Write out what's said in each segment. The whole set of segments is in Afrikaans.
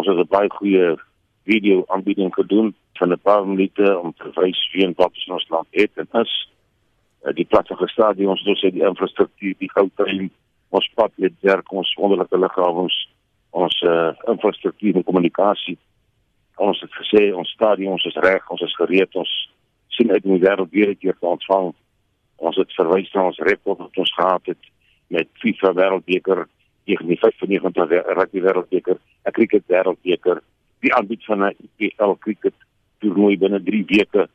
Ons het 'n baie goeie video aanbieding gedoen van 'n paar minute om te wys wie en wat ons land het en is uh, die pragtige stadions, dus die infrastruktuur, die goudtrein, ons pad met werk, ons wonderlike lughawens, ons uh, infrastruktuur en kommunikasie. Ons het gesê ons stadions is reg, ons is gereed, ons sien uit om die wêreld weer te ontvang. Ons het verwys na ons rekord wat ons gehad het met FIFA Wêreldbeker, die 95 rugby Wêreldbeker, 'n cricket Wêreldbeker, die aanbied van 'n IPL cricket toernooi binne 3 weke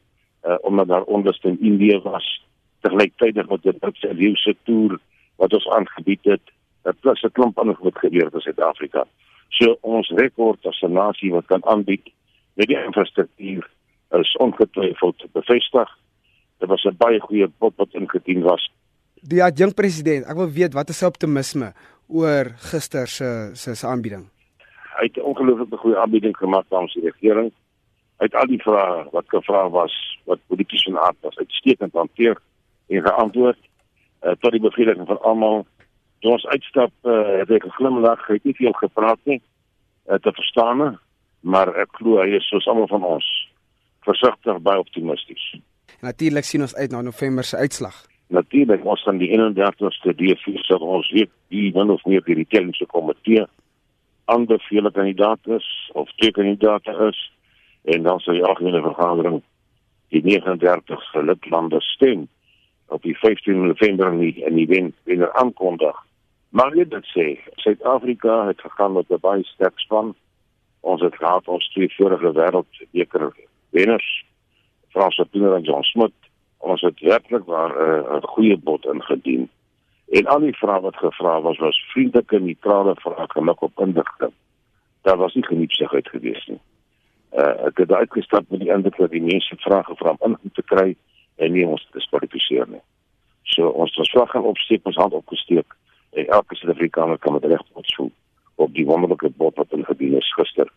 uh, omdat daar onluste in Indië was terlyktydig met die Britse Leeuwse toer wat ons aangebied het, het plus 'n klomp ander goed gebeur in Suid-Afrika. So ons rekord as 'n nasie wat kan aanbied met die infrastruktuur is ongetwyfeld bevestig. Dit was 'n baie goeie pot wat ingedien was. Die adjunkt president, ek wil weet wat is sy optimisme oor gister se se se aanbieding? Hy het 'n ongelooflike goeie aanbieding gemaak aan die regering. Hy het al die vrae wat gevra was, wat politiek van aard was, uitstekend hanteer en geantwoord. Uh, tot die bevrediging van almal. Toe ons uitstap, uh, het hy geglimlag, hy het nie veel gepraat nie. Uh, te verstaan, maar ek glo hy is soos almal van ons versigtig baie optimisties. Natuurlik sien ons uit na November se uitslag. Natuurlik ons van die 31ste DF sal ons weet wie dan of meer die tellingsche komitee ander vele kandidaate is of twee kandidaate is en dan sal die algemene vergadering die 39 lidlande stem op die 15 November in die, in die wen, wenner aankondig. Maar jy dit sê, Suid-Afrika het gegaan met 'n baie sterk span. Ons het gehad ons twee vorige wêreldbeker wenners Frans Pieter en John Smit ons het werklik waar 'n uh, goeie bod ingedien. En al die vrae wat gevra was was vriendelike neutrale vrae gemik op indigting daar was nie geniepsigheid gewees nie. Uh, ek het uitgestap met die indruk dat die mense vrae gevra om inligting te kry en nie ons te diskwalifiseer nie. So ons het slag gaan opsteek ons hand opgesteek en elke Suid-Afrikaner kan met reg voel op die wonderlike bod wat ingedien is gister